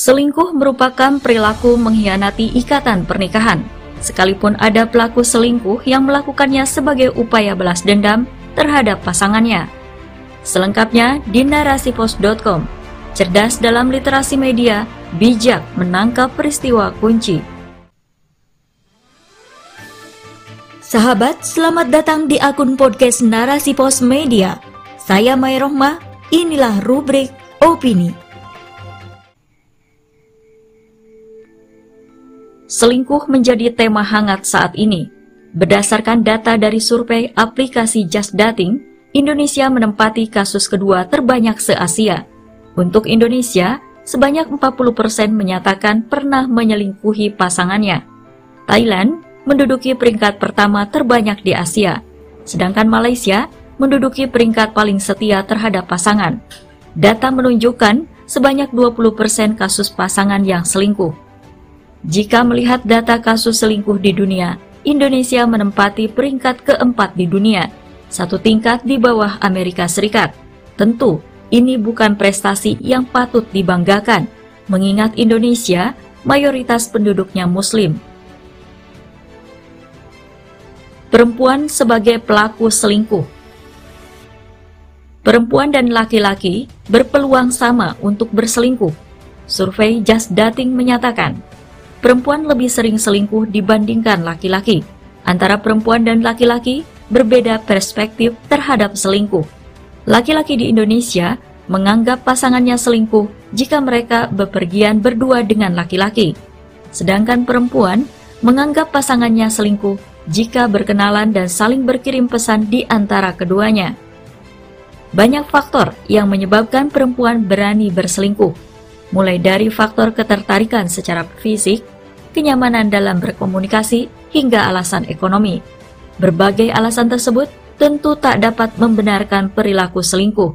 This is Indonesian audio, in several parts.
Selingkuh merupakan perilaku mengkhianati ikatan pernikahan. Sekalipun ada pelaku selingkuh yang melakukannya sebagai upaya balas dendam terhadap pasangannya. Selengkapnya di narasipos.com. Cerdas dalam literasi media, bijak menangkap peristiwa kunci. Sahabat, selamat datang di akun podcast Narasi Pos Media. Saya Mai Rohmah, inilah rubrik Opini. Selingkuh menjadi tema hangat saat ini. Berdasarkan data dari survei aplikasi Just Dating, Indonesia menempati kasus kedua terbanyak se-Asia. Untuk Indonesia, sebanyak 40% menyatakan pernah menyelingkuhi pasangannya. Thailand menduduki peringkat pertama terbanyak di Asia, sedangkan Malaysia menduduki peringkat paling setia terhadap pasangan. Data menunjukkan sebanyak 20% kasus pasangan yang selingkuh. Jika melihat data kasus selingkuh di dunia, Indonesia menempati peringkat keempat di dunia, satu tingkat di bawah Amerika Serikat. Tentu, ini bukan prestasi yang patut dibanggakan, mengingat Indonesia mayoritas penduduknya Muslim. Perempuan sebagai pelaku selingkuh Perempuan dan laki-laki berpeluang sama untuk berselingkuh. Survei Just Dating menyatakan, perempuan lebih sering selingkuh dibandingkan laki-laki. Antara perempuan dan laki-laki berbeda perspektif terhadap selingkuh. Laki-laki di Indonesia menganggap pasangannya selingkuh jika mereka bepergian berdua dengan laki-laki. Sedangkan perempuan menganggap pasangannya selingkuh jika berkenalan dan saling berkirim pesan di antara keduanya. Banyak faktor yang menyebabkan perempuan berani berselingkuh, mulai dari faktor ketertarikan secara fisik, kenyamanan dalam berkomunikasi, hingga alasan ekonomi. Berbagai alasan tersebut tentu tak dapat membenarkan perilaku selingkuh.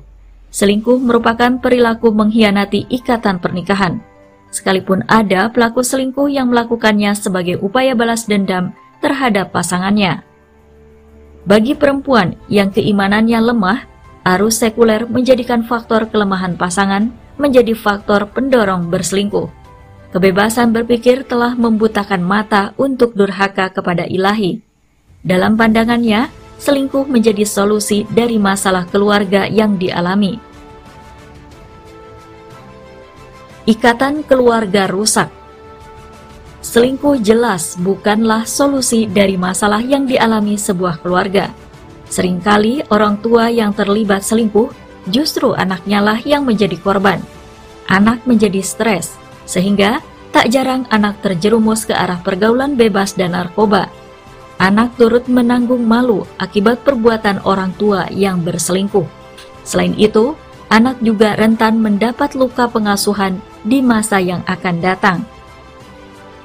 Selingkuh merupakan perilaku mengkhianati ikatan pernikahan. Sekalipun ada pelaku selingkuh yang melakukannya sebagai upaya balas dendam terhadap pasangannya. Bagi perempuan yang keimanannya lemah, arus sekuler menjadikan faktor kelemahan pasangan menjadi faktor pendorong berselingkuh. Kebebasan berpikir telah membutakan mata untuk durhaka kepada ilahi. Dalam pandangannya, selingkuh menjadi solusi dari masalah keluarga yang dialami. Ikatan keluarga rusak Selingkuh jelas bukanlah solusi dari masalah yang dialami sebuah keluarga. Seringkali orang tua yang terlibat selingkuh justru anaknya lah yang menjadi korban. Anak menjadi stres, sehingga tak jarang anak terjerumus ke arah pergaulan bebas dan narkoba. Anak turut menanggung malu akibat perbuatan orang tua yang berselingkuh. Selain itu, anak juga rentan mendapat luka pengasuhan di masa yang akan datang.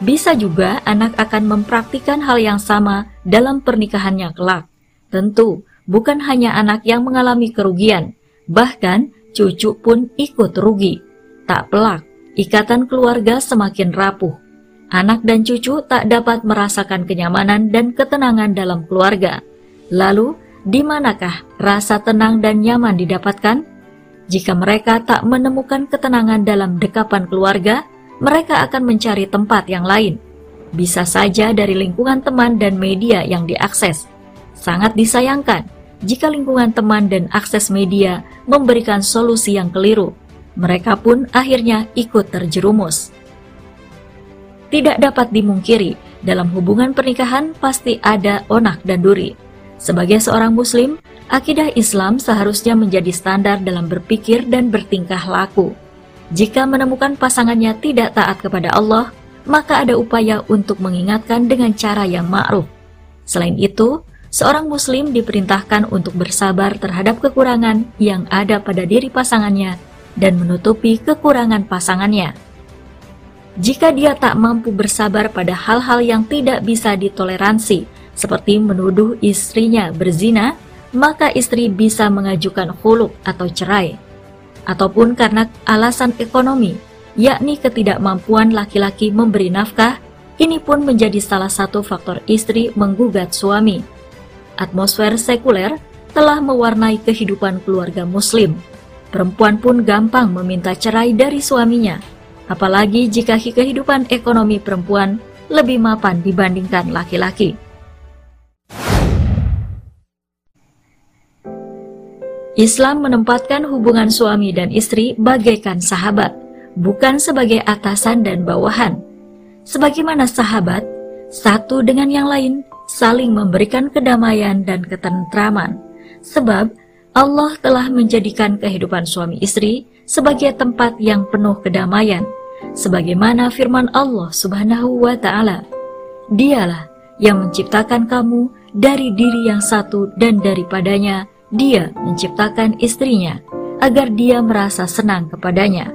Bisa juga anak akan mempraktikkan hal yang sama dalam pernikahannya kelak. Tentu, bukan hanya anak yang mengalami kerugian, bahkan cucu pun ikut rugi. Tak pelak, ikatan keluarga semakin rapuh. Anak dan cucu tak dapat merasakan kenyamanan dan ketenangan dalam keluarga. Lalu, di manakah rasa tenang dan nyaman didapatkan? Jika mereka tak menemukan ketenangan dalam dekapan keluarga, mereka akan mencari tempat yang lain. Bisa saja dari lingkungan teman dan media yang diakses. Sangat disayangkan jika lingkungan teman dan akses media memberikan solusi yang keliru, mereka pun akhirnya ikut terjerumus. Tidak dapat dimungkiri, dalam hubungan pernikahan pasti ada onak dan duri. Sebagai seorang muslim, akidah Islam seharusnya menjadi standar dalam berpikir dan bertingkah laku. Jika menemukan pasangannya tidak taat kepada Allah, maka ada upaya untuk mengingatkan dengan cara yang ma'ruf. Selain itu, seorang muslim diperintahkan untuk bersabar terhadap kekurangan yang ada pada diri pasangannya dan menutupi kekurangan pasangannya. Jika dia tak mampu bersabar pada hal-hal yang tidak bisa ditoleransi, seperti menuduh istrinya berzina, maka istri bisa mengajukan huluk atau cerai. Ataupun karena alasan ekonomi, yakni ketidakmampuan laki-laki memberi nafkah, ini pun menjadi salah satu faktor istri menggugat suami atmosfer sekuler telah mewarnai kehidupan keluarga muslim. Perempuan pun gampang meminta cerai dari suaminya. apalagi jika kehidupan ekonomi perempuan lebih mapan dibandingkan laki-laki. Islam menempatkan hubungan suami dan istri bagaikan sahabat, bukan sebagai atasan dan bawahan. Sebagaimana sahabat, satu dengan yang lain saling memberikan kedamaian dan ketentraman, sebab Allah telah menjadikan kehidupan suami istri sebagai tempat yang penuh kedamaian, sebagaimana firman Allah Subhanahu wa Ta'ala. Dialah yang menciptakan kamu dari diri yang satu, dan daripadanya Dia menciptakan istrinya agar dia merasa senang kepadanya.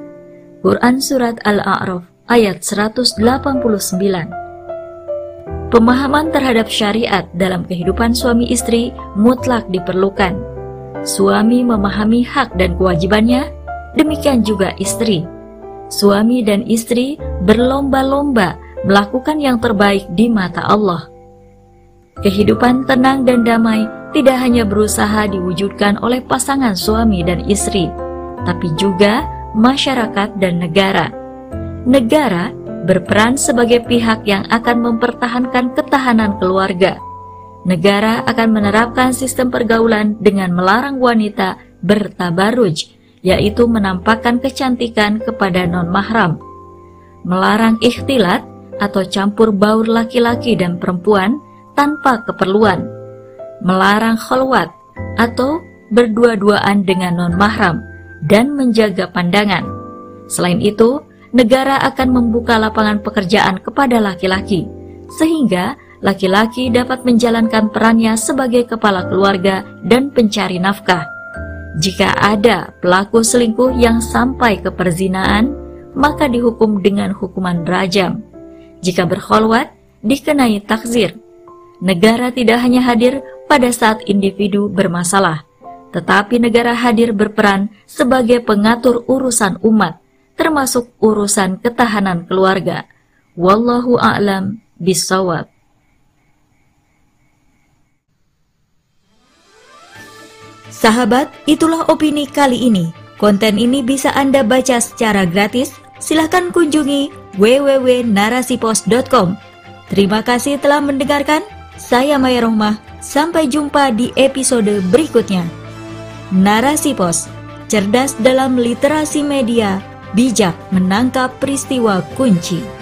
Quran Surat Al-A'raf ayat 189 Pemahaman terhadap syariat dalam kehidupan suami istri mutlak diperlukan. Suami memahami hak dan kewajibannya, demikian juga istri. Suami dan istri berlomba-lomba melakukan yang terbaik di mata Allah. Kehidupan tenang dan damai tidak hanya berusaha diwujudkan oleh pasangan suami dan istri, tapi juga masyarakat dan negara. Negara berperan sebagai pihak yang akan mempertahankan ketahanan keluarga. Negara akan menerapkan sistem pergaulan dengan melarang wanita bertabaruj, yaitu menampakkan kecantikan kepada non-mahram. Melarang ikhtilat atau campur baur laki-laki dan perempuan tanpa keperluan. Melarang kholwat atau berdua-duaan dengan non-mahram dan menjaga pandangan. Selain itu, negara akan membuka lapangan pekerjaan kepada laki-laki, sehingga laki-laki dapat menjalankan perannya sebagai kepala keluarga dan pencari nafkah. Jika ada pelaku selingkuh yang sampai ke perzinaan, maka dihukum dengan hukuman rajam. Jika berkholwat, dikenai takzir. Negara tidak hanya hadir pada saat individu bermasalah, tetapi negara hadir berperan sebagai pengatur urusan umat termasuk urusan ketahanan keluarga. Wallahu a'lam bisawab. Sahabat, itulah opini kali ini. Konten ini bisa Anda baca secara gratis. Silahkan kunjungi www.narasipos.com. Terima kasih telah mendengarkan. Saya Maya Rohmah. Sampai jumpa di episode berikutnya. Narasi Pos, cerdas dalam literasi media bijak menangkap peristiwa kunci.